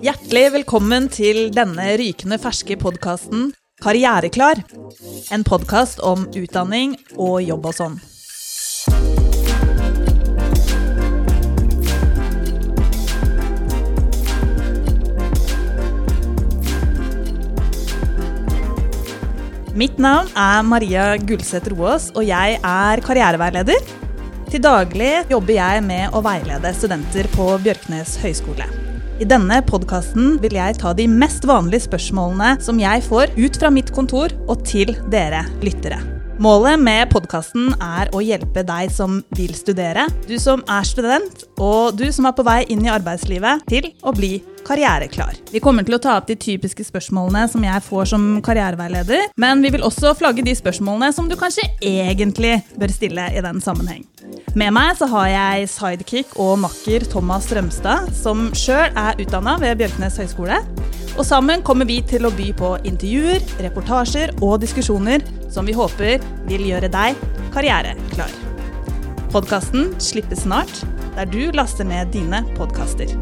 Hjertelig velkommen til denne rykende ferske podkasten Karriereklar. En podkast om utdanning og jobb og sånn. Mitt navn er Maria Gulseth Roaas, og jeg er karriereveileder. Til daglig jobber jeg med å veilede studenter på Bjørknes høgskole. I denne podkasten vil jeg ta de mest vanlige spørsmålene som jeg får ut fra mitt kontor og til dere lyttere. Målet med podkasten er å hjelpe deg som vil studere, du som er student, og du som er på vei inn i arbeidslivet, til å bli karriereklar. Vi kommer til å ta opp de typiske spørsmålene som jeg får som karriereveileder, men vi vil også flagge de spørsmålene som du kanskje egentlig bør stille i den sammenheng. Med meg så har jeg sidekick og makker Thomas Strømstad, som sjøl er utdanna ved Bjørknes høgskole. Og sammen kommer vi til å by på intervjuer, reportasjer og diskusjoner som vi håper vil gjøre deg karriereklar. Podkasten slippes snart, der du laster ned dine podkaster.